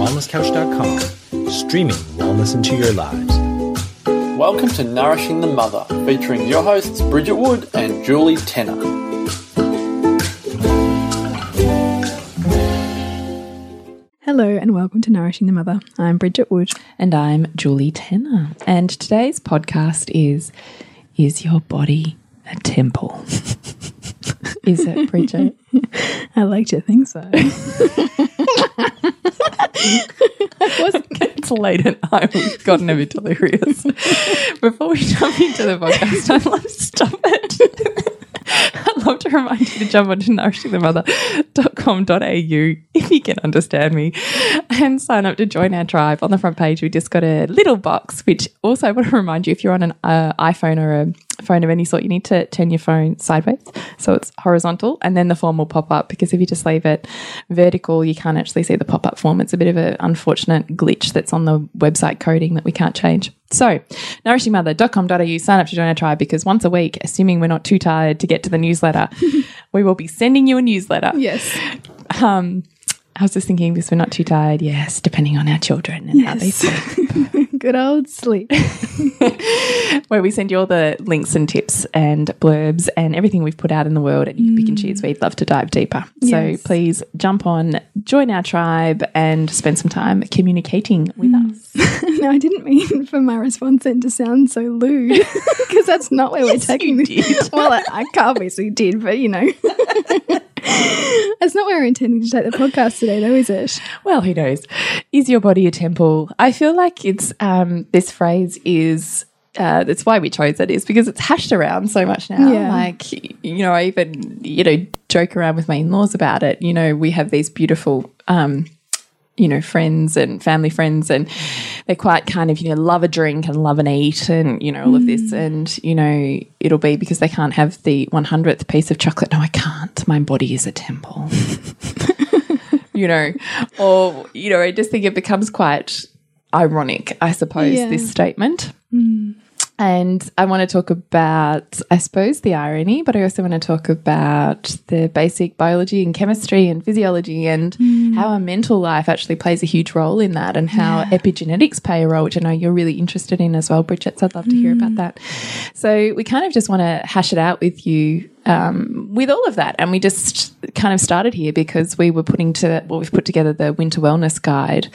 thewellnesscouch.com, streaming wellness into your lives. Welcome to Nourishing the Mother, featuring your hosts Bridget Wood and Julie Tenner. Hello and welcome to Nourishing the Mother. I'm Bridget Wood. And I'm Julie Tenner. And today's podcast is Is Your Body a Temple? is it, Bridget? I like to think so. it's late at night. We've gotten a bit delirious. Before we jump into the podcast, I'd love to stop it. I'd love to remind you to jump onto nourishingthemother.com.au if you can understand me and sign up to join our tribe. On the front page, we just got a little box, which also I want to remind you if you're on an uh, iPhone or a phone of any sort, you need to turn your phone sideways so it's horizontal and then the form will pop up because if you just leave it vertical, you can't actually see the pop up form. It's a bit of an unfortunate glitch that's on the website coding that we can't change. So, nourishingmother.com.au, sign up to join our tribe because once a week, assuming we're not too tired to get to the newsletter, we will be sending you a newsletter. Yes. Um, I was just thinking because we're not too tired. Yes, depending on our children and how they sleep. Good old sleep. Where we send you all the links and tips and blurbs and everything we've put out in the world, and you can pick and choose. Mm. We'd love to dive deeper. Yes. So please jump on, join our tribe, and spend some time communicating with mm. us. no, I didn't mean for my response then to sound so lewd because that's not where we're taking you this. Well, I, I obviously did, but you know. That's not where we're intending to take the podcast today, though, is it? Well, who knows? Is your body a temple? I feel like it's um, this phrase is. Uh, that's why we chose it is because it's hashed around so much now. Yeah. Like, you know, I even, you know, joke around with my in laws about it. You know, we have these beautiful, um, you know, friends and family friends, and they're quite kind of, you know, love a drink and love and eat and, you know, all of this. Mm. And, you know, it'll be because they can't have the 100th piece of chocolate. No, I can't. My body is a temple. you know, or, you know, I just think it becomes quite ironic, I suppose, Yeah. this statement. Mm. And I want to talk about, I suppose, the irony, but I also want to talk about the basic biology and chemistry and physiology and mm. how our mental life actually plays a huge role in that and how epigenetics play a role, which I know you're really interested in as well, Bridget. So I'd love to hear about mm. that. So we kind of just want to hash it out with you um, with all of that. And we just kind of started here because we were putting to, well, we've put together the winter wellness guide,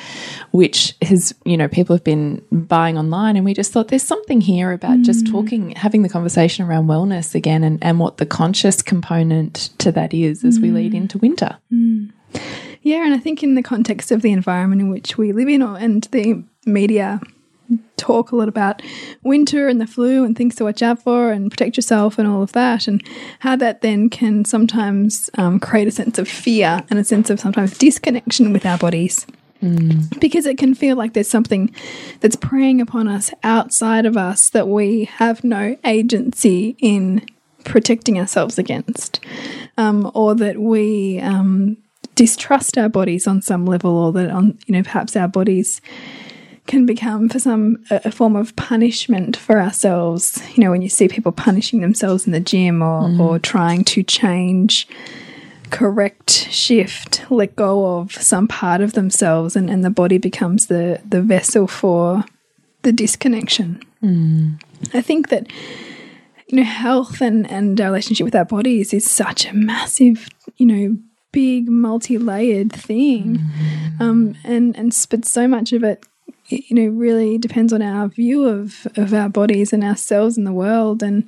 which has, you know, people have been buying online. And we just thought there's something here about just mm. talking, having the conversation around wellness again and, and what the conscious component to that is as we lead mm. into winter. Mm. Yeah, and I think in the context of the environment in which we live in, or, and the media talk a lot about winter and the flu and things to watch out for and protect yourself and all of that, and how that then can sometimes um, create a sense of fear and a sense of sometimes disconnection with our bodies. Because it can feel like there's something that's preying upon us outside of us that we have no agency in protecting ourselves against, um, or that we um, distrust our bodies on some level, or that on you know perhaps our bodies can become for some a, form of punishment for ourselves. You know, when you see people punishing themselves in the gym or mm-hmm. or trying to change correct shift let go of some part of themselves and, and the body becomes the the vessel for the disconnection. Mm. I think that you know health and and our relationship with our bodies is such a massive you know big multi-layered thing. Mm-hmm. Um and and but so much of it you know really depends on our view of of our bodies and ourselves in the world and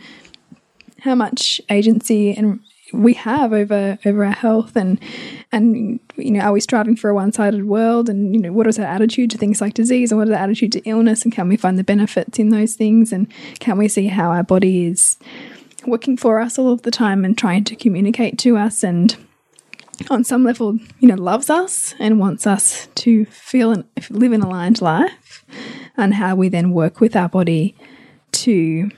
how much agency and we have over over our health and and you know are we striving for a one-sided world and you know what is our attitude to things like disease and what is our attitude to illness and can we find the benefits in those things and can we see how our body is working for us all of the time and trying to communicate to us and on some level you know loves us and wants us to feel and live an aligned life and how we then work with our body to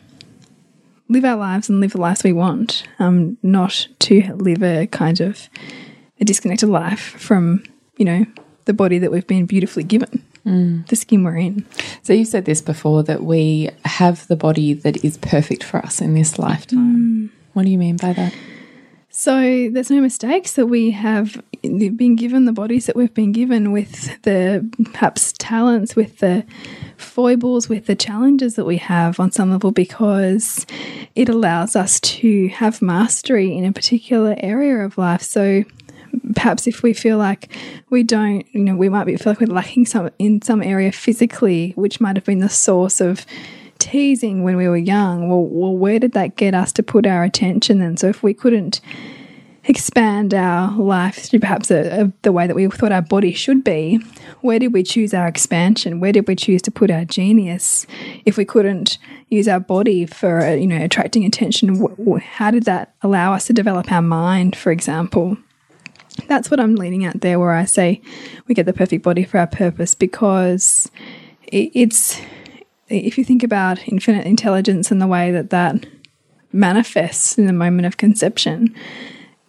live our lives and live the lives we want, um, not to live a kind of a disconnected life from, you know, the body that we've been beautifully given, the skin we're in. So you've said this before that we have the body that is perfect for us in this lifetime. What do you mean by that? So there's no mistakes that we have been given the bodies that we've been given with the perhaps talents, with the foibles, with the challenges that we have on some level because it allows us to have mastery in a particular area of life. So perhaps if we feel like we don't, you know, we might be feel like we're lacking some in some area physically, which might have been the source of teasing when we were young. Well, well, where did that get us to put our attention then? So if we couldn't expand our life through perhaps a, a, the way that we thought our body should be, where did we choose our expansion? Where did we choose to put our genius? If we couldn't use our body for uh, you know attracting attention, how did that allow us to develop our mind, for example? That's what I'm leaning at there, where I say we get the perfect body for our purpose because it's if you think about infinite intelligence and the way that that manifests in the moment of conception,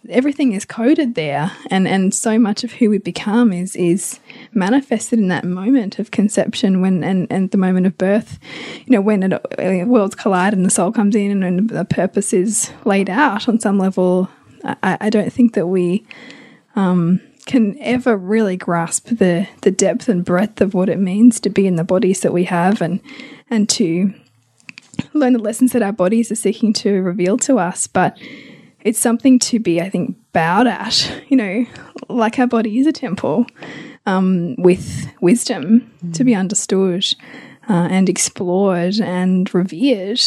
everything is coded there, and and so much of who we become is is manifested in that moment of conception when and and the moment of birth. You know, when it, uh, worlds collide and the soul comes in and, and the purpose is laid out on some level. I, I don't think that we. Um, can ever really grasp the the depth and breadth of what it means to be in the bodies that we have and and to learn the lessons that our bodies are seeking to reveal to us but it's something to be i think bowed at you know like our body is a temple um, with wisdom mm. to be understood uh, and explored and revered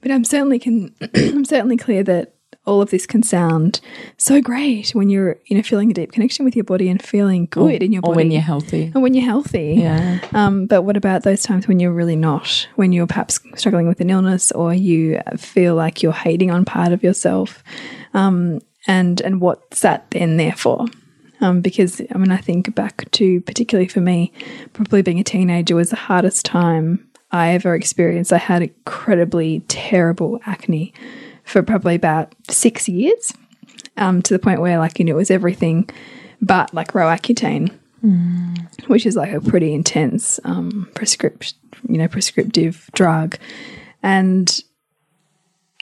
but i'm certainly can i'm certainly clear that all of this can sound so great when you're you know feeling a deep connection with your body and feeling good or, in your body. Or when you're healthy. And when you're healthy. Yeah. Um, but what about those times when you're really not? When you're perhaps struggling with an illness or you feel like you're hating on part of yourself. Um, and and what's that then there for? Um, because I mean, I think back to particularly for me, probably being a teenager was the hardest time I ever experienced. I had incredibly terrible acne for probably about six years, um, to the point where like you know it was everything but like Roaccutane, mm. which is like a pretty intense um, prescript, you know, prescriptive drug, and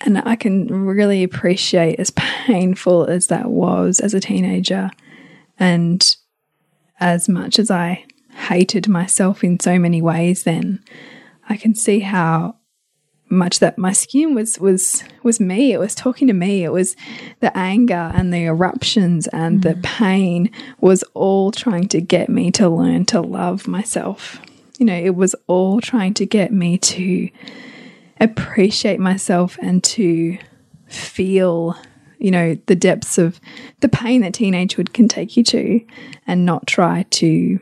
and I can really appreciate as painful as that was as a teenager, and as much as I hated myself in so many ways, then I can see how much that my skin was was was me. It was talking to me. It was the anger and the eruptions and mm. the pain was all trying to get me to learn to love myself. You know it was all trying to get me to appreciate myself and to feel you know the depths of the pain that teenagehood can take you to and not try to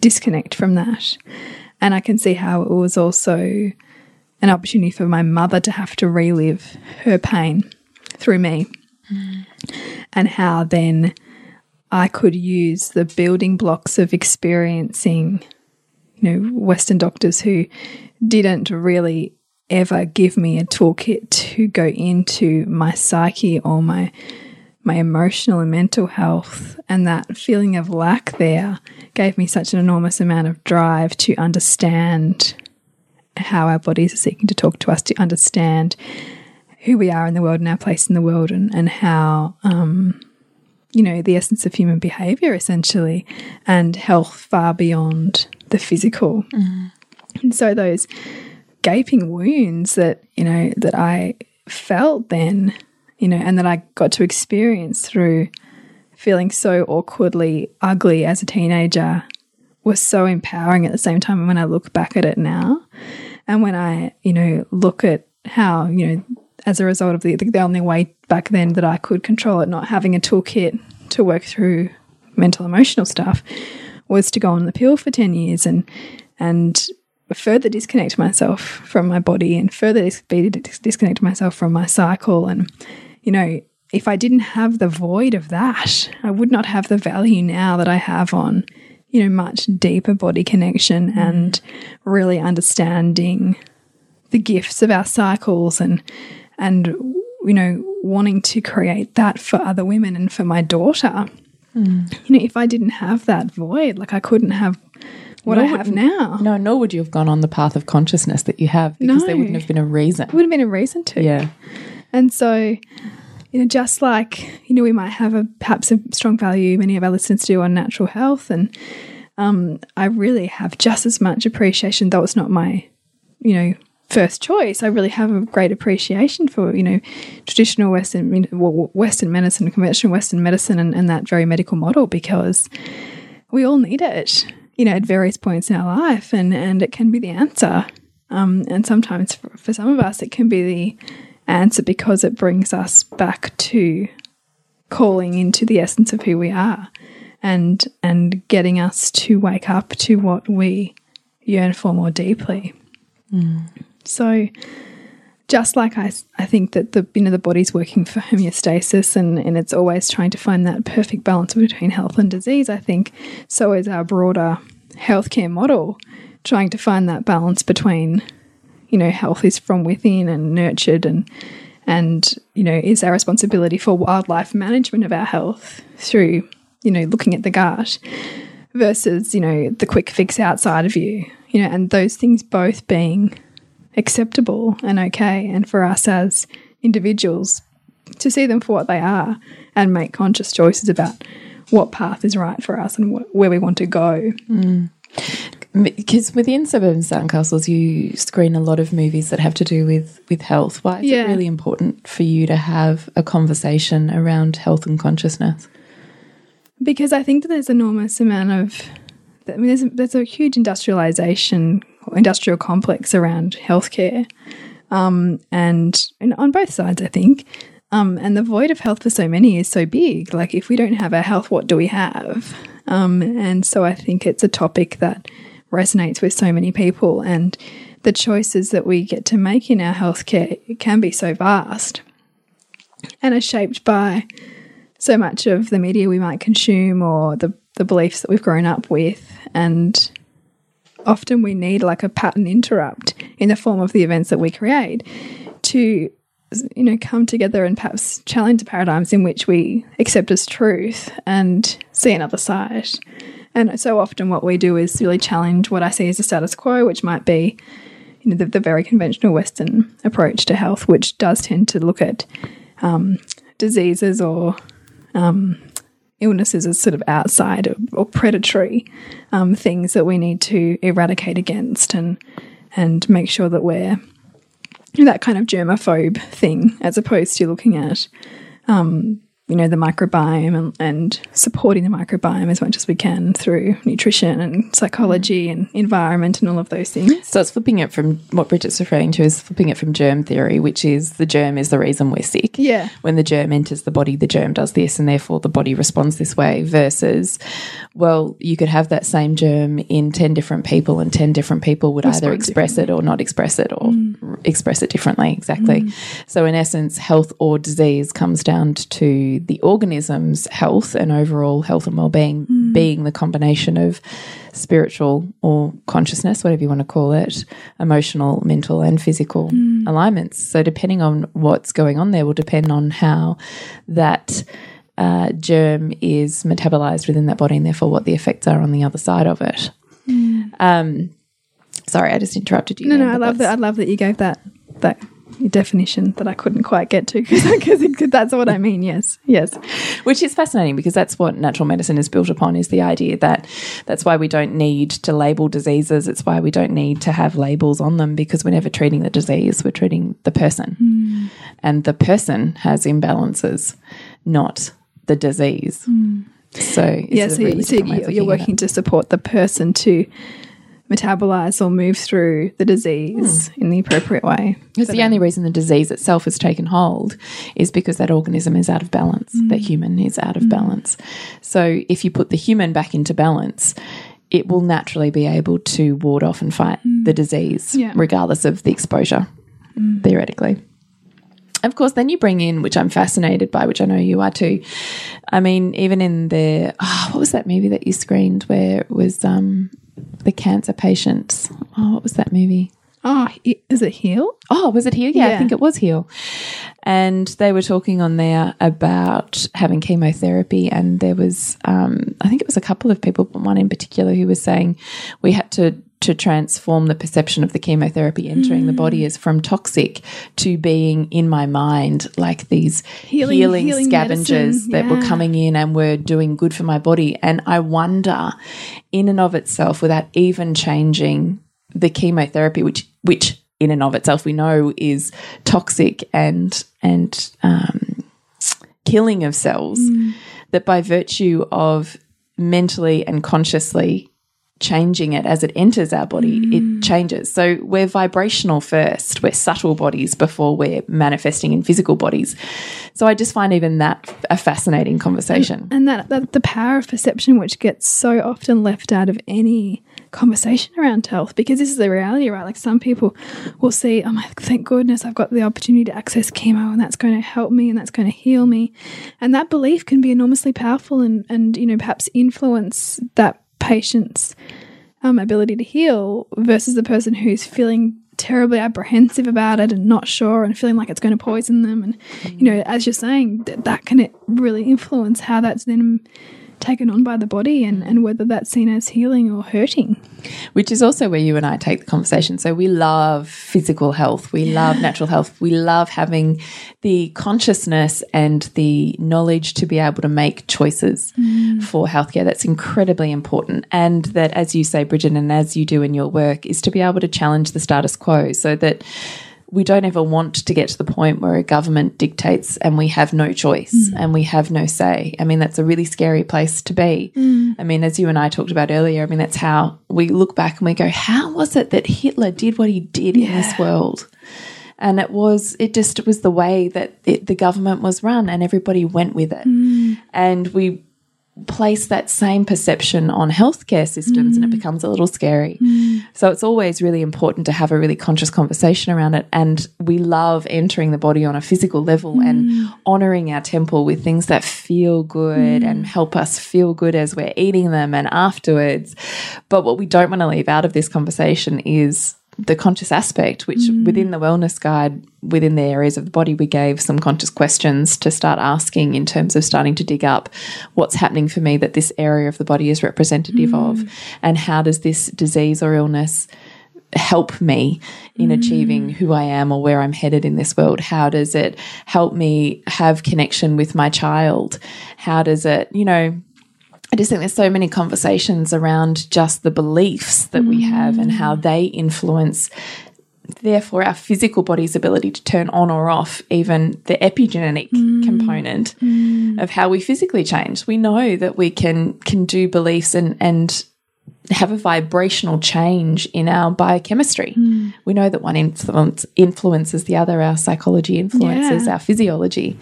disconnect from that. And i can see how it was also an opportunity for my mother to have to relive her pain through me. Mm. And how then I could use the building blocks of experiencing, you know, Western doctors who didn't really ever give me a toolkit to go into my psyche or my my emotional and mental health and that feeling of lack there gave me such an enormous amount of drive to understand how our bodies are seeking to talk to us to understand who we are in the world and our place in the world and, and how um, you know the essence of human behavior essentially and health far beyond the physical mm. and so those gaping wounds that you know that i felt then you know and that i got to experience through feeling so awkwardly ugly as a teenager was so empowering at the same time when I look back at it now. And when I, you know, look at how, you know, as a result of the, the only way back then that I could control it, not having a toolkit to work through mental emotional stuff, was to go on the pill for 10 years and, and further disconnect myself from my body and further dis disconnect myself from my cycle. And, you know, if I didn't have the void of that, I would not have the value now that I have on you know, much deeper body connection mm. and really understanding the gifts of our cycles and and you know wanting to create that for other women and for my daughter. Mm. You know, if I didn't have that void, like I couldn't have what nor I have now. No, nor would you have gone on the path of consciousness that you have because no. there wouldn't have been a reason. It would have been a reason to. Yeah. And so you know, just like, you know, we might have a perhaps a strong value, many of our listeners do on natural health. And um, I really have just as much appreciation, though it's not my, you know, first choice. I really have a great appreciation for, you know, traditional Western, Western medicine, conventional Western medicine, and, and that very medical model because we all need it, you know, at various points in our life. And, and it can be the answer. Um, and sometimes for, for some of us, it can be the answer because it brings us back to calling into the essence of who we are and and getting us to wake up to what we yearn for more deeply. Mm. So just like I, I think that the you know the body's working for homeostasis and, and it's always trying to find that perfect balance between health and disease, I think so is our broader healthcare model trying to find that balance between you know health is from within and nurtured and and you know is our responsibility for wildlife management of our health through you know looking at the gut versus you know the quick fix outside of you you know and those things both being acceptable and okay and for us as individuals to see them for what they are and make conscious choices about what path is right for us and wh where we want to go mm. Because within Suburban Sandcastles, you screen a lot of movies that have to do with with health. Why is yeah. it really important for you to have a conversation around health and consciousness? Because I think that there's enormous amount of, I mean, there's a, there's a huge industrialization, industrial complex around healthcare, um, and, and on both sides, I think. Um, and the void of health for so many is so big. Like, if we don't have our health, what do we have? Um, and so I think it's a topic that resonates with so many people and the choices that we get to make in our healthcare can be so vast and are shaped by so much of the media we might consume or the, the beliefs that we've grown up with. And often we need like a pattern interrupt in the form of the events that we create to you know come together and perhaps challenge the paradigms in which we accept as truth and see another side. And so often what we do is really challenge what I see as the status quo, which might be you know, the, the very conventional Western approach to health, which does tend to look at um, diseases or um, illnesses as sort of outside or, or predatory um, things that we need to eradicate against and and make sure that we're that kind of germaphobe thing as opposed to looking at um, you know, the microbiome and, and, supporting the microbiome as much as we can through nutrition and psychology and environment and all of those things. So it's flipping it from what Bridget's referring to is flipping it from germ theory, which is the germ is the reason we're sick. Yeah. When the germ enters the body, the germ does this and therefore the body responds this way versus, well, you could have that same germ in 10 different people and 10 different people would Respond either express it or not express it or mm. express it differently. Exactly. Mm. So in essence, health or disease comes down to the organism's health and overall health and well-being mm. being the combination of spiritual or consciousness whatever you want to call it emotional mental and physical mm. alignments so depending on what's going on there will depend on how that uh, germ is metabolized within that body and therefore what the effects are on the other side of it mm. um, sorry i just interrupted you no no i love that i love that you gave that that definition that I couldn't quite get to because that's what I mean. Yes, yes. Which is fascinating because that's what natural medicine is built upon is the idea that that's why we don't need to label diseases. It's why we don't need to have labels on them because we're never treating the disease, we're treating the person. Mm. And the person has imbalances, not the disease. Mm. So, yeah, so, really so you're working to support the person to metabolize or move through the disease mm. in the appropriate way. Because the only reason the disease itself has taken hold is because that organism is out of balance, mm. that human is out of mm. balance. So if you put the human back into balance, it will naturally be able to ward off and fight the mm. disease, yeah. regardless of the exposure, mm. theoretically. Of course, then you bring in, which I'm fascinated by, which I know you are too. I mean, even in the oh, what was that movie that you screened where it was um, the cancer patients. Oh, what was that movie? Oh, is it Heal? Oh, was it Heal? Yeah, yeah, I think it was Heal. And they were talking on there about having chemotherapy, and there was, um, I think it was a couple of people, but one in particular, who was saying we had to to transform the perception of the chemotherapy entering the body as from toxic to being in my mind like these Healing- healing, healing scavengers medicine, that were coming in and were doing good for my body. And I wonder, in and of itself, without even changing the chemotherapy, which which in and of itself we know is toxic and and um, killing of cells, that by virtue of mentally and consciously changing it as it enters our body, it mm. changes. So we're vibrational first, we're subtle bodies before we're manifesting in physical bodies. So I just find even that a fascinating conversation. and that, that the power of perception which gets so often left out of any conversation around health because this is the reality right like some people will see oh my thank goodness i've got the opportunity to access chemo and that's going to help me and that's going to heal me and that belief can be enormously powerful and and you know perhaps influence that patient's um, ability to heal versus the person who's feeling terribly apprehensive about it and not sure and feeling like it's going to poison them. And you know as you're saying th that can really influence how that's then taken on by the body and, and whether that's seen as healing or hurting which is also where you and I take the conversation. So we love physical health, we love natural health, we love having the consciousness and the knowledge to be able to make choices mm. for healthcare. That's incredibly important. And that, as you say, Bridget, and as you do in your work, is to be able to challenge the status quo so that we don't ever want to get to the point where a government dictates and we have no choice mm. and we have no say. I mean, that's a really scary place to be. Mm. I mean, as you and I talked about earlier, I mean, that's how we look back and we go, how was it that Hitler did what he did in this world? And it was, it just was the way that it, the government was run and everybody went with it. Mm. And we place that same perception on healthcare systems and it mm. becomes a little scary. Mm. So it's always really important to have a really conscious conversation around it. And we love entering the body on a physical level and mm. honoring our temple with things that feel good and help us feel good as we're eating them and afterwards. But what we don't want to leave out of this conversation is the conscious aspect, which mm. within the wellness guide, within the areas of the body, we gave some conscious questions to start asking in terms of starting to dig up what's happening for me that this area of the body is representative mm. of, and how does this disease or illness help me in mm. achieving who I am or where I'm headed in this world? How does it help me have connection with my child? How does it, you know, I just think there's so many conversations around just the beliefs that we have and how mm. they influence, therefore, our physical body's ability to turn on or off, even the epigenetic mm. component mm. of how we physically change. We know that we can can do beliefs and and have a vibrational change in our biochemistry. We know that one influence influences the other, our psychology influences Yeah. our physiology.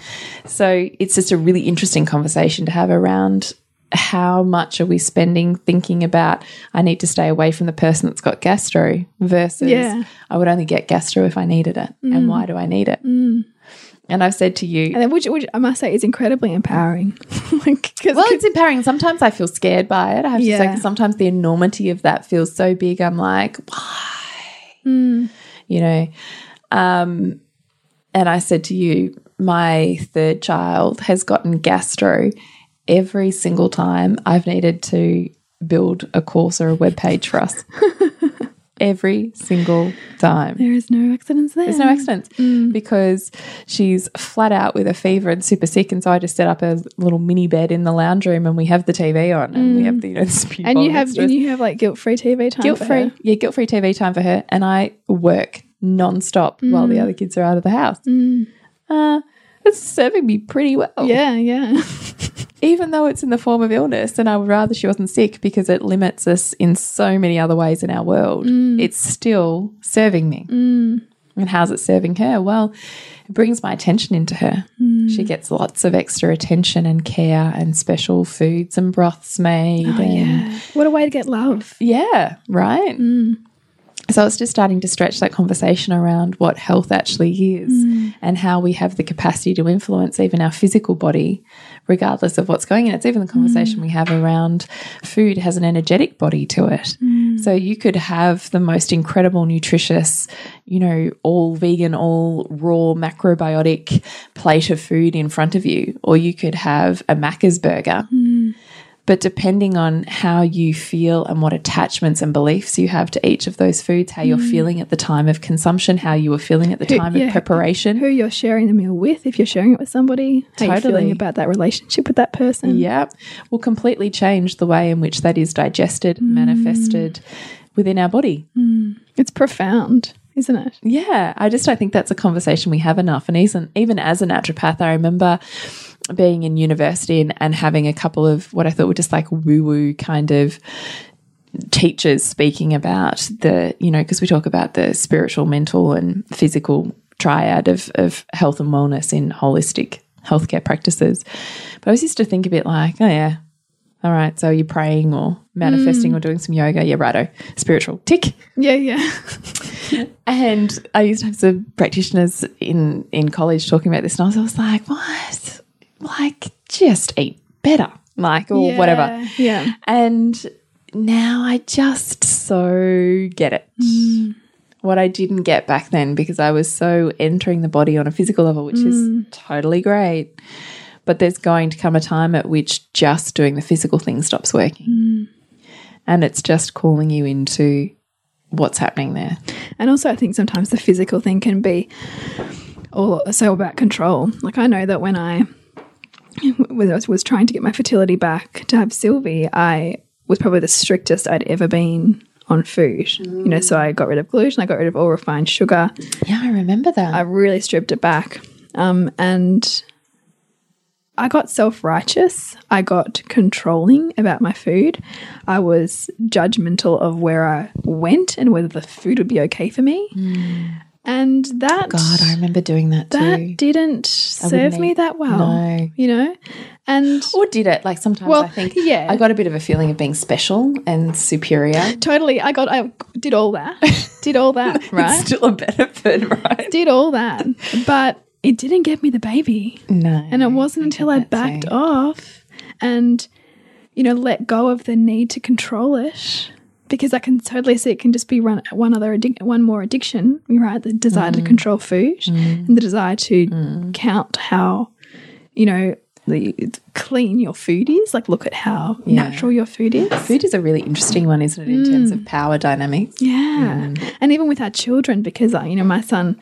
So it's just a really interesting conversation to have around how much are we spending thinking about I need to stay away from the person that's got gastro versus Yeah. I would only get gastro if I needed it. And mm. why do I need it? Mm. And I've said to you, and then which, which i must say is incredibly empowering like, well, it's empowering. Sometimes I feel scared by it. I have to say, Yeah. sometimes the enormity of that feels so big. I'm like, why? Mm. You know, um, and I said to you, my third child has gotten gastro every single time I've needed to build a course or a web page for us. every single time. there is no accidents there There's no accidents Mm. because she's flat out with a fever and super sick. And so I just set up a little mini bed in the lounge room and we have the TV on and we have the, you know, the Mm. and you have and you have like guilt-free tv time guilt free. Yeah, guilt free TV time for her. And I work non-stop while Mm. the other kids are out of the house. Uh, it's serving me pretty well. yeah yeah Even though it's in the form of illness, and I would rather she wasn't sick because it limits us in so many other ways in our world, Mm. it's still serving me. And how's it serving her? Well, it brings my attention into her. Mm. She gets lots of extra attention and care and special foods and broths made. and Oh, yeah what a way to get love yeah, right. Mm. So it's just starting to stretch that conversation around what health actually is Mm. and how we have the capacity to influence even our physical body, regardless of what's going in. It's even the conversation Mm. we have around food has an energetic body to it. Mm. So you could have the most incredible, nutritious, you know, all vegan, all raw, macrobiotic plate of food in front of you, or you could have a Macca's burger. But depending on how you feel and what attachments and beliefs you have to each of those foods, how you're feeling at the time of consumption, how you were feeling at the Mm. Who- time yeah, of preparation. Who you're sharing the meal with, if you're sharing it with somebody, how you're Totally. feeling about that relationship with that person. Yeah, will completely change the way in which that is digested, Mm. manifested within our body. It's profound, isn't it? Yeah, I just don't think that's a conversation we have enough. And even even as a naturopath, I remember being in university and, and having a couple of what I thought were just like woo woo kind of teachers speaking about the, you know, because we talk about the spiritual, mental, and physical triad of, of health and wellness in holistic healthcare practices. But I was used to think a bit like, oh, yeah, all right, so you're praying or manifesting mm. or doing some yoga. Yeah, righto. Spiritual. Tick. Yeah, yeah. And I used to have some practitioners in in college talking about this, and I was, I was like, "What? Like, just eat better, like, or Yeah, whatever." Yeah. And now I just so get it. Mm. What I didn't get back then because I was so entering the body on a physical level, which is Mm. totally great. But there's going to come a time at which just doing the physical thing stops working. Mm. And it's just calling you into what's happening there. And also, I think sometimes the physical thing can be all so about control. Like I know that when I was, was trying to get my fertility back to have Sylvie, I was probably the strictest I'd ever been on food. You know, so I got rid of gluten, I got rid of all refined sugar. Yeah, I remember that. I really stripped it back. Um, and I got self righteous. I got controlling about my food. I was judgmental of where I went and whether the food would be okay for me. And that God, I remember doing that too. that didn't serve me that well. No. You know? And or did it? Like sometimes Well, I think yeah. I got a bit of a feeling of being special and superior. totally I got I did all that. did all that, right? It's still a benefit, right? did all that. But it didn't get me the baby. No. And it wasn't until I backed too. off and, you know, let go of the need to control it. Because I can totally see it can just be run, one other addic- one more addiction, right? The desire Mm. to control food mm. and the desire to mm. count how, you know, the clean your food is. Like, look at how natural your food is. Food is a really interesting one, isn't it, in terms of mm. power dynamics? Yeah. And even with our children, because, uh, you know, my son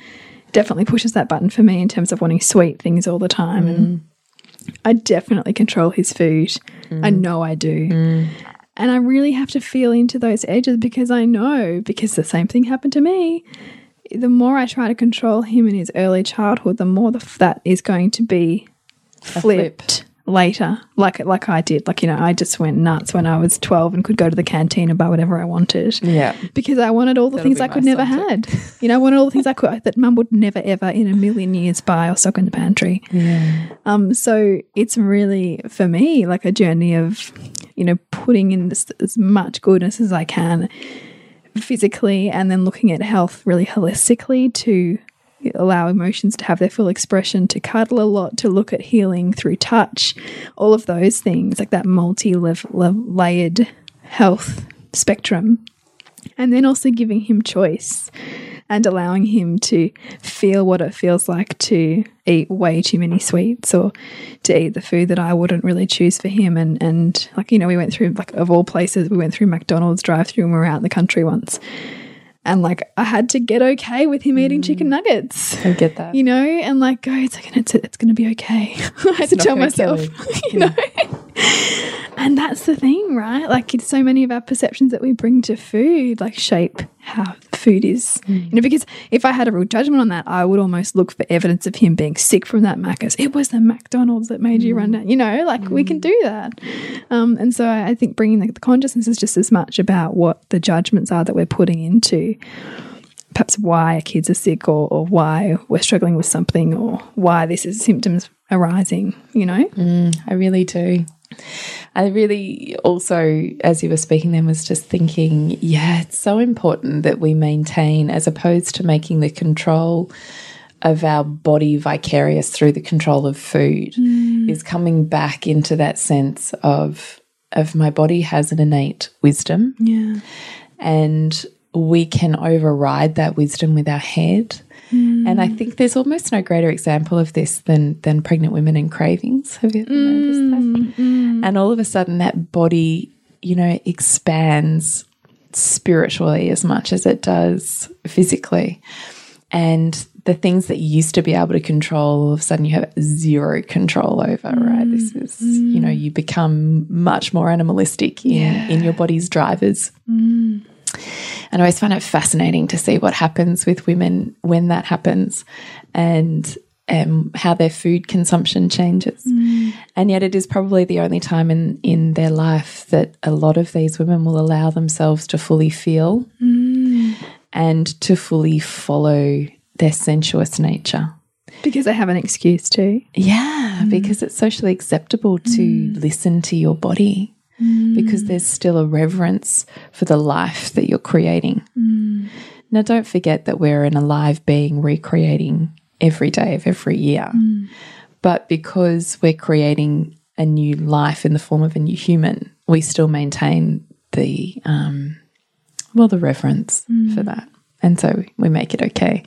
definitely pushes that button for me in terms of wanting sweet things all the time. And I definitely control his food. I know I do. And I really have to feel into those edges because I know, because the same thing happened to me. The more I try to control him in his early childhood, the more the, that is going to be flipped later, like like I did. Like you know, I just went nuts when I was twelve and could go to the canteen and buy whatever I wanted. Yeah. because I wanted all the That'll things I could never had. You know, I wanted all the things I could that Mum would never ever in a million years buy or stock in the pantry. Yeah. Um, so it's really for me like a journey of, you know, putting in this, as much goodness as I can physically and then looking at health really holistically to allow emotions to have their full expression, to cuddle a lot, to look at healing through touch, all of those things, like that multi layered health spectrum. And then also giving him choice and allowing him to feel what it feels like to eat way too many sweets or to eat the food that I wouldn't really choose for him. And, and like, you know, we went through, like, of all places, we went through McDonald's drive through and we were out in the country once. And like, I had to get okay with him eating chicken mm. nuggets. I get that. You know, and like go, it's like it's it's going to be okay. I had to tell myself, you know. and that's the thing, right? Like it's so many of our perceptions that we bring to food, like shape how food is. Mm. You know, because if I had a real judgment on that, I would almost look for evidence of him being sick from that Macca's. It was the McDonald's that made you Mm. run down. You know, like we can do that. Um, and so I, I think bringing the, the consciousness is just as much about what the judgments are that we're putting into perhaps why our kids are sick or, or why we're struggling with something or why this is symptoms arising, you know? I really do. I really also, as you were speaking then, was just thinking, yeah, it's so important that we maintain, as opposed to making the control of our body vicarious through the control of food, mm. is coming back into that sense of of my body has an innate wisdom Yeah. and we can override that wisdom with our head. And I mm. think there's almost no greater example of this than than pregnant women and cravings. Have you ever noticed that? Mm, mm. And all of a sudden, that body, you know, expands spiritually as much as it does physically. And the things that you used to be able to control, all of a sudden you have zero control over, right? This is, you know, you become much more animalistic in, in your body's drivers. And I always find it fascinating to see what happens with women when that happens and um, how their food consumption changes. Mm. And yet, it is probably the only time in, in their life that a lot of these women will allow themselves to fully feel mm. and to fully follow their sensuous nature. Because they have an excuse to. Yeah, mm. because it's socially acceptable to listen to your body because there's still a reverence for the life that you're creating. Now, don't forget that we're an alive being recreating every day of every year. But because we're creating a new life in the form of a new human, we still maintain the, um, well, the reverence for that. And so we make it okay.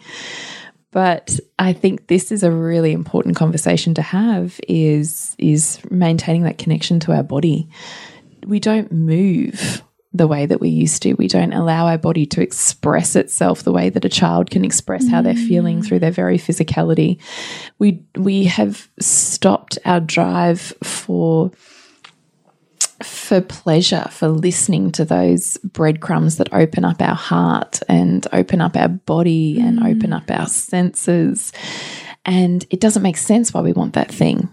But I think this is a really important conversation to have is is maintaining that connection to our body. We don't move the way that we used to. We don't allow our body to express itself the way that a child can express how they're feeling mm. through their very physicality. We we have stopped our drive for for pleasure, for listening to those breadcrumbs that open up our heart and open up our body and open mm. up our senses. And it doesn't make sense why we want that thing.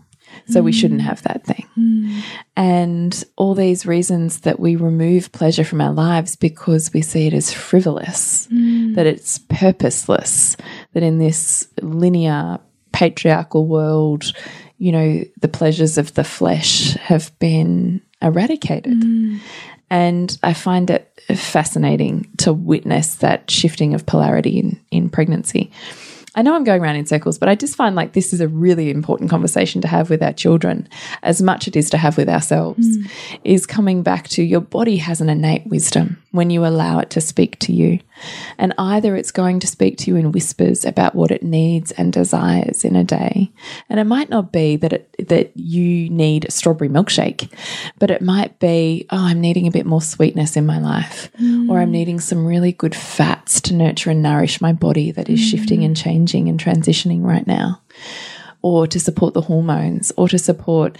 So we shouldn't have that thing. Hmm. And all these reasons that we remove pleasure from our lives because we see it as frivolous, hmm. that it's purposeless, that in this linear patriarchal world, you know, the pleasures of the flesh have been eradicated. Hmm. And I find it fascinating to witness that shifting of polarity in, in pregnancy. I know I'm going around in circles, but I just find like this is a really important conversation to have with our children, as much it is to have with ourselves, mm. is coming back to your body has an innate wisdom when you allow it to speak to you. And either it's going to speak to you in whispers about what it needs and desires in a day. And it might not be that it, that you need a strawberry milkshake, but it might be, oh, I'm needing a bit more sweetness in my life, or I'm needing some really good fats to nurture and nourish my body that is shifting and changing and transitioning right now, or to support the hormones, or to support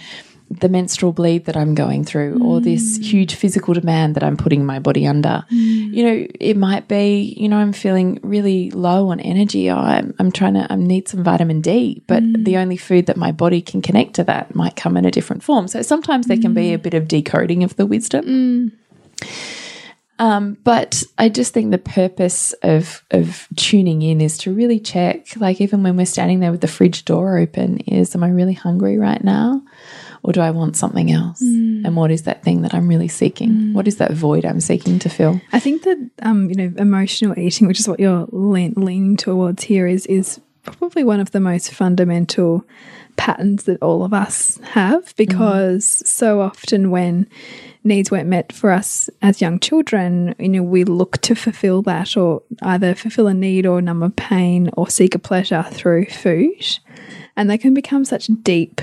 the menstrual bleed that I'm going through, or this mm. huge physical demand that I'm putting my body under. Mm. You know, it might be, you know, I'm feeling really low on energy. Or I'm, I'm trying to, I need some vitamin D, but mm. the only food that my body can connect to that might come in a different form. So sometimes there can be a bit of decoding of the wisdom. Um, but I just think the purpose of of tuning in is to really check, like even when we're standing there with the fridge door open, is am I really hungry right now? Or do I want something else? Mm. And what is that thing that I'm really seeking? Mm. What is that void I'm seeking to fill? I think that um, you know emotional eating, which is what you're lean, leaning towards here, is is probably one of the most fundamental patterns that all of us have mm. because so often when needs weren't met for us as young children, you know, we look to fulfill that or either fulfill a need or numb a pain or seek a pleasure through food. And they can become such deep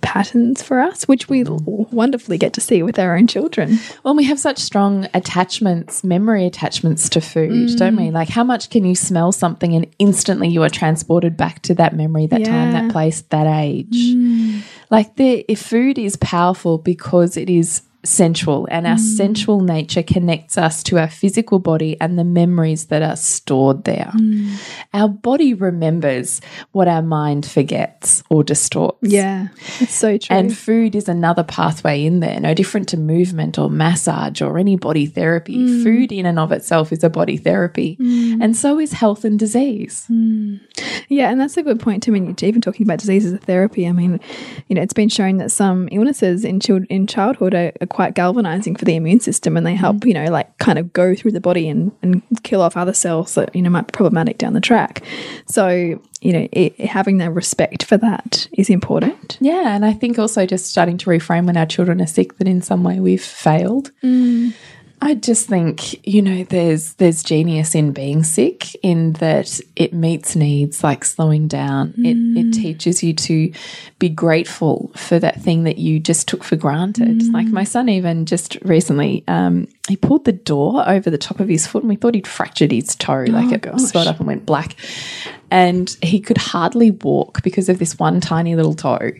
patterns for us, which we mm. wonderfully get to see with our own children. Well, we have such strong attachments, memory attachments to food, mm. don't we? Like, how much can you smell something and instantly you are transported back to that memory, that time, that place, that age? Mm. Like, the if food is powerful because it is sensual and our mm. sensual nature connects us to our physical body and the memories that are stored there. Mm. Our body remembers what our mind forgets or distorts. Yeah, it's so true. And food is another pathway in there, no different to movement or massage or any body therapy. Mm. Food, in and of itself, is a body therapy. And so is health and disease. Yeah, and that's a good point. I mean, even talking about disease as a therapy, I mean, you know, it's been shown that some illnesses in child in childhood are, are quite galvanizing for the immune system, and they help, mm. you know, like kind of go through the body and and kill off other cells that you know might be problematic down the track. So, you know, it, having that respect for that is important. Yeah. And I think also just starting to reframe when our children are sick that in some way we've failed. Mm. I just think, you know, there's there's genius in being sick in that it meets needs like slowing down. It it teaches you to be grateful for that thing that you just took for granted. Like my son even just recently, um, he pulled the door over the top of his foot and we thought he'd fractured his toe. Like it gosh. swelled up and went black. And he could hardly walk because of this one tiny little toe.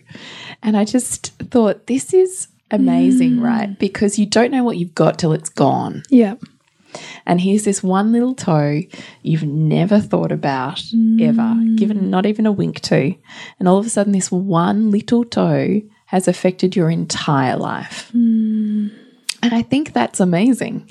And I just thought, this is amazing, mm. right? Because you don't know what you've got till it's gone. Yeah. And here's this one little toe you've never thought about ever, mm. given not even a wink to. And all of a sudden, this one little toe has affected your entire life. Mm. And I think that's amazing.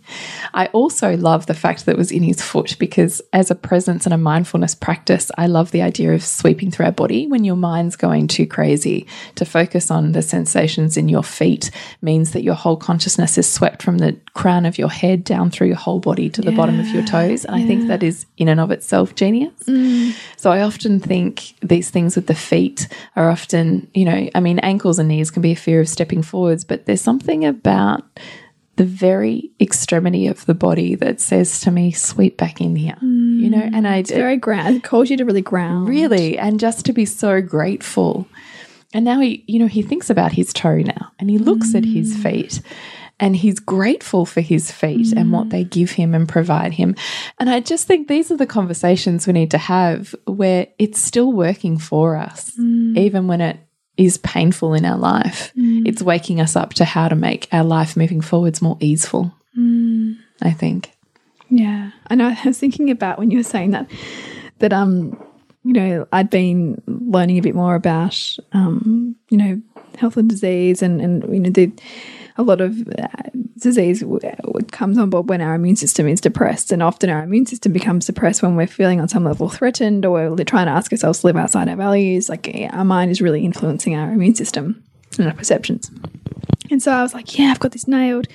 I also love the fact that it was in his foot because, as a presence and a mindfulness practice, I love the idea of sweeping through our body when your mind's going too crazy. To focus on the sensations in your feet means that your whole consciousness is swept from the crown of your head down through your whole body to the bottom of your toes. And I think that is, in and of itself, genius. Mm. So I often think these things with the feet are often, you know, I mean, ankles and knees can be a fear of stepping forwards, but there's something about the very extremity of the body that says to me, sweep back in here, you know, mm, and I Very ground. It calls you to really ground. really, and just to be so grateful. And now he, you know, he thinks about his toe now and he looks at his mm. feet and he's grateful for his feet and what mm. they give him and provide him. And I just think these are the conversations we need to have where it's still working for us, even when it is painful in our life. It's waking us up to how to make our life moving forwards more easeful. I think. Yeah. I know I was thinking about when you were saying that that um you know, I'd been learning a bit more about um, you know, health and disease and and you know the a lot of uh, disease w- comes on board when our immune system is depressed, and often our immune system becomes depressed when we're feeling on some level threatened, or we're trying to ask ourselves to live outside our values. Like our mind is really influencing our immune system and our perceptions. And so I was like, yeah, I've got this nailed.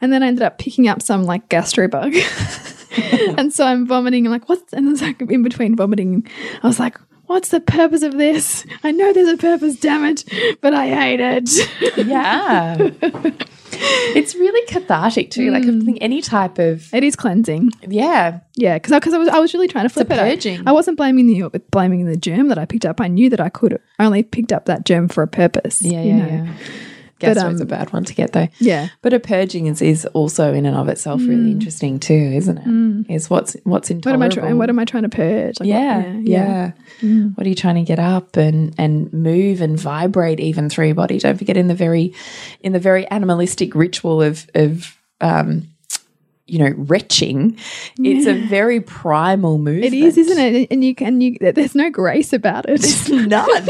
And then I ended up picking up some like gastro bug. and so I'm vomiting. I'm like, what's, and it's like in between vomiting, I was like, what's the purpose of this? I know there's a purpose, damn it, but I hate it. Yeah. it's really cathartic too. Like mm. I think any type of it is cleansing. yeah. Yeah, because I, 'cause I was I was really trying to flip a it. I- purging. I, wasn't blaming the blaming the germ that I picked up. I knew that I could I only picked up that germ for a purpose. Yeah, yeah, know. yeah. Gastro's um, a bad one to get though. Yeah. But a purging is, is also in and of itself really interesting too, isn't it it? Is what's what's What am. I trying? What am I trying to purge? Like, yeah, yeah. What are you trying to get up and and move and vibrate even through your body? Don't forget in the very in the very animalistic ritual of of um, you know retching, it's a very primal movement. It is, isn't it? And you can you. There's no grace about it. None.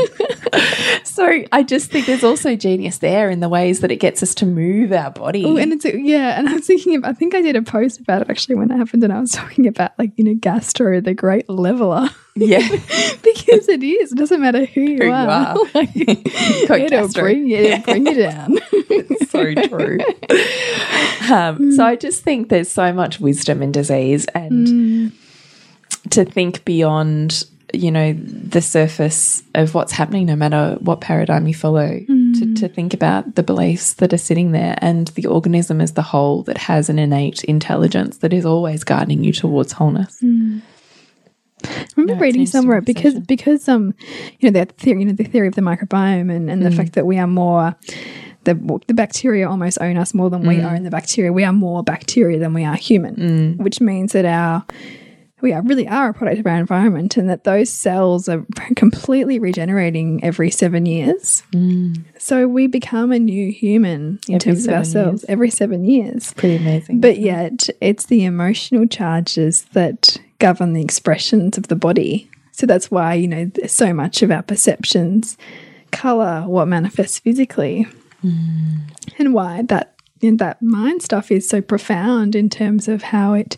so I just think there's also genius there in the ways that it gets us to move our body. Oh, and it's yeah, and I was thinking of I think I did a post about it actually when it happened, and I was talking about like you know gastro, the great leveler, yeah. because it is. It doesn't matter who you Who you are. are. like, it'll bring you, it'll bring you down. so true. um, so hmm. I just think there's so much wisdom in disease and hmm. to think beyond, you know, the surface of what's happening, no matter what paradigm you follow, to, hmm. to think about the beliefs that are sitting there and the organism as the whole that has an innate intelligence that is always guiding you towards wholeness. I remember it's reading somewhere because because um you know the theory you know the theory of the microbiome and, and the mm. fact that we are more the the bacteria almost own us more than we mm. own the bacteria. We are more bacteria than we are human, mm. which means that our we are really are a product of our environment, and that those cells are completely regenerating every seven years. So we become a new human in Every terms of ourselves years. every seven years. Pretty amazing. But yet, it's the emotional charges that govern the expressions of the body. So that's why, you know, so much of our perceptions color what manifests physically. Mm. And why that that mind stuff is so profound in terms of how it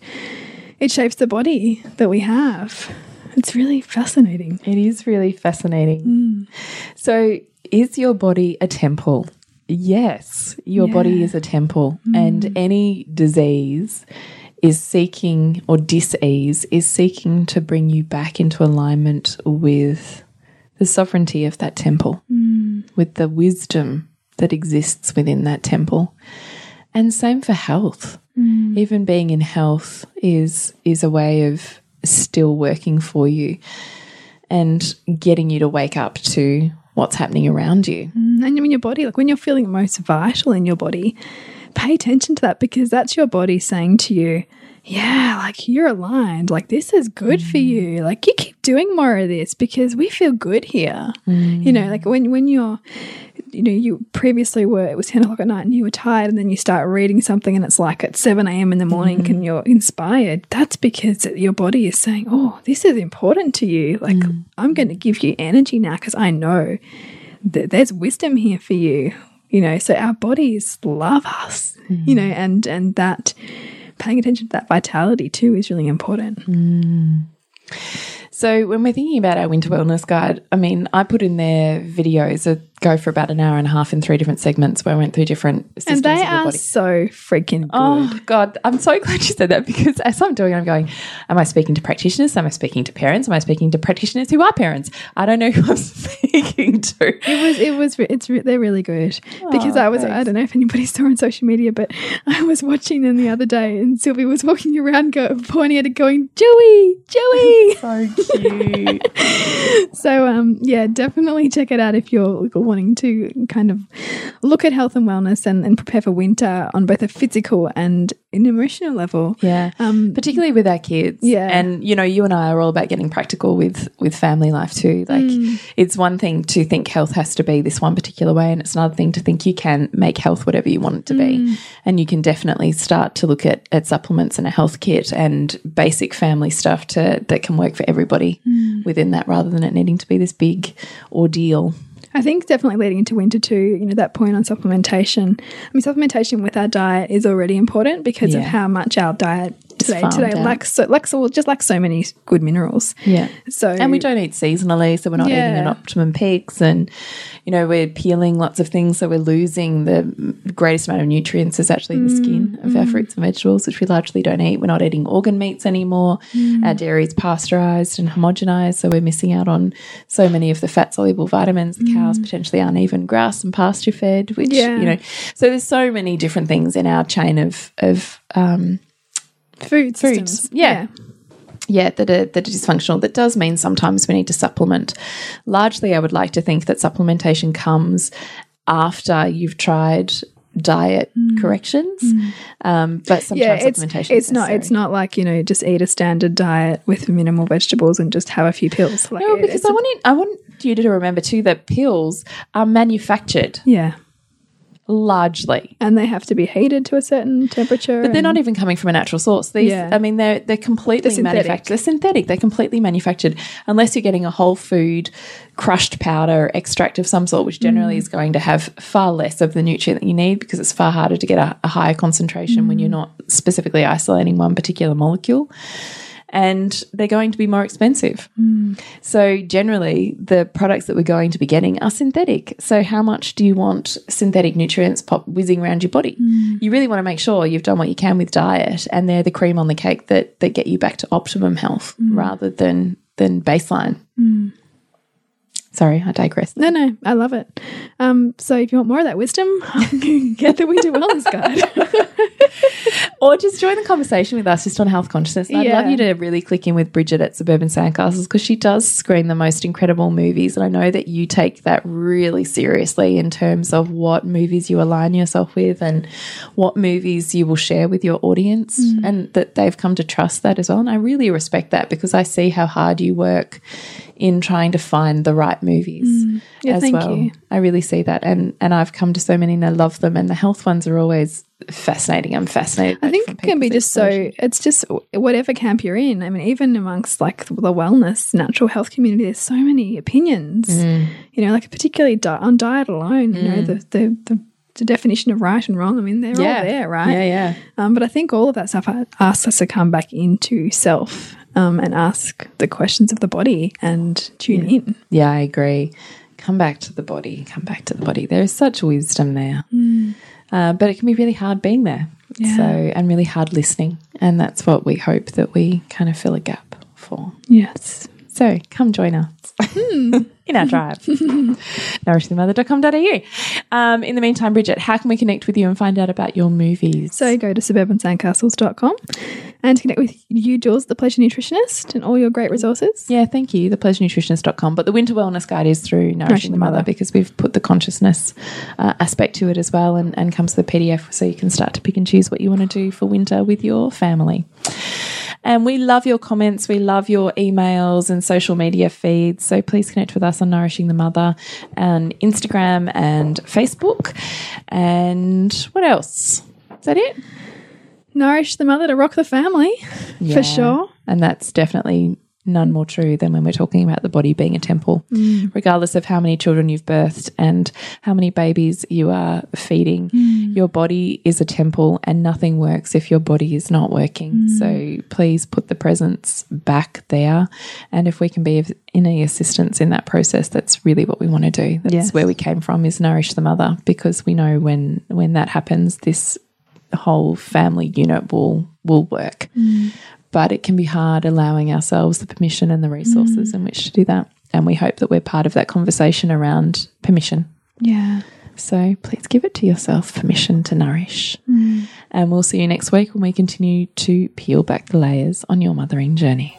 it shapes the body that we have. It's really fascinating. It is really fascinating. Mm. So, is your body a temple? Yes, your body is a temple, mm. and any disease is seeking or dis-ease is seeking to bring you back into alignment with the sovereignty of that temple, mm. with the wisdom that exists within that temple. And same for health. Mm. Even being in health is is a way of still working for you and getting you to wake up to what's happening around you. Mm. And in your body, like when you're feeling most vital in your body, pay attention to that because that's your body saying to you, yeah, like you're aligned. Like this is good for mm. you. Like you keep doing more of this because we feel good here. You know, like when when you're you know, you previously were it was ten o'clock at night and you were tired and then you start reading something and it's like at seven AM in the morning and mm-hmm. you're inspired. That's because your body is saying, Oh, this is important to you. Like mm. I'm gonna give you energy now because I know that there's wisdom here for you you know so our bodies love us you know hmm. and and that paying attention to that vitality too is really important. Hmm. So when we're thinking about our winter wellness guide, I mean, I put in there videos that go for about an hour and a half in three different segments where I went through different systems and they of the are body. so freaking good Oh God, I'm so glad you said that because as I'm doing, it, I'm going, am I speaking to practitioners? Am I speaking to parents? Am I speaking to practitioners who are parents? I don't know who I'm speaking to. it was it was it's re- they're really good because Oh, I was I don't know if anybody saw on social media but I was watching them the other day and Sylvie was walking around go, pointing at it going Joey Joey So cute. So um yeah, definitely check it out if you're wanting to kind of look at health and wellness and, and prepare for winter on both a physical and an emotional level. Yeah. Um particularly with our kids. Yeah. And you know, you and I are all about getting practical with with family life too. Like Mm. it's one thing to think health has to be this one particular way and it's another thing to think you can make health whatever you want it to Mm. be. And you can definitely start to look at at supplements and a health kit and basic family stuff to that can work for everybody Mm. within that rather than it needing to be this big ordeal. I think definitely leading into winter too, you know, that point on supplementation. I mean supplementation with our diet is already important because of how much our diet today today out. lacks so lacks all just lacks so many good minerals. Yeah. So And we don't eat seasonally, so we're not eating at optimum peaks. And, you know, we're peeling lots of things, so we're losing the greatest amount of nutrients is actually the skin of our mm. fruits and vegetables, which we largely don't eat. We're not eating organ meats anymore. Mm. Our dairy is pasteurized and homogenized, so we're missing out on so many of the fat soluble vitamins. The mm. cows potentially aren't even grass and pasture fed, which, Yeah. you know, so there's so many different things in our chain of, of, um, food Foods, systems. yeah. Yeah, that are, that are dysfunctional. That does mean sometimes we need to supplement. Largely, I would like to think that supplementation comes after you've tried diet corrections. Um, but sometimes Mm. yeah, it's supplementation it's is not it's not like you know just eat a standard diet with minimal vegetables and just have a few pills. Like No, because I want I want you to remember too that pills are manufactured yeah, largely. and they have to be heated to a certain temperature. But they're not even coming from a natural source. These, Yeah. I mean, they're they're completely They're synthetic. manufactured. They're synthetic. They're completely manufactured, unless you're getting a whole food crushed powder extract of some sort, which generally mm. is going to have far less of the nutrient that you need because it's far harder to get a, a higher concentration when mm. you're not specifically isolating one particular molecule. And they're going to be more expensive. Hmm. So, generally, the products that we're going to be getting are synthetic. So, how much do you want synthetic nutrients pop whizzing around your body? Hmm. You really want to make sure you've done what you can with diet, and they're the cream on the cake that that get you back to optimum health hmm. rather than than baseline. Sorry, I digress. No, no, I love it. Um, so if you want more of that wisdom, get the Winter Wellness Guide. Or just join the conversation with us just on health consciousness. And I'd love you to really click in with Bridget at Suburban Sandcastles because she does screen the most incredible movies. And I know that you take that really seriously in terms of what movies you align yourself with and what movies you will share with your audience mm. and that they've come to trust that as well. And I really respect that because I see how hard you work in trying to find the right movies mm. Yeah, as thank well. you. I really see that. And and I've come to so many and I love them. And the health ones are always fascinating. I'm fascinated. I think it can be just so, it's just whatever camp you're in. I mean, even amongst like the wellness, natural health community, there's so many opinions, Mm. you know, like particularly di on diet alone, you know, the, the, the, the definition of right and wrong. I mean, they're all there, right? Yeah, yeah. Um, but I think all of that stuff asks us to come back into self um, and ask the questions of the body and tune in. Yeah, I agree. Come back to the body. Come back to the body. There is such wisdom there. Uh, but it can be really hard being there. Yeah. So, and really hard listening. And that's what we hope that we kind of fill a gap for. Yes. So, come join us. in our drive. nourishthemother.com.au. Um, in the meantime, Bridget, how can we connect with you and find out about your movies? So go to suburbansandcastles.com and to connect with you, Jules, the pleasure nutritionist, and all your great resources. yeah, thank you. Thepleasurenutritionist.com. But the winter wellness guide is through Nourishing, Nourishing the the Mother Mother. because we've put the consciousness uh, aspect to it as well and, and comes with a PDF so you can start to pick and choose what you want to do for winter with your family. And we love your comments. We love your emails and social media feeds. So please connect with us on Nourishing the Mother and Instagram and Facebook. And what else? Is that it? Nourish the mother to rock the family, Yeah. for sure. And that's definitely none more true than when we're talking about the body being a temple, mm. regardless of how many children you've birthed and how many babies you are feeding. Mm. Your body is a temple and nothing works if your body is not working. Mm. So please put the presence back there. And if we can be of any assistance in that process, that's really what we want to do. That's Yes. where we came from is nourish the mother because we know when when that happens, this whole family unit will will work but it can be hard allowing ourselves the permission and the resources in which to do that. And we hope that we're part of that conversation around permission. Yeah. So please give it to yourself permission to nourish. Mm. And we'll see you next week when we continue to peel back the layers on your mothering journey.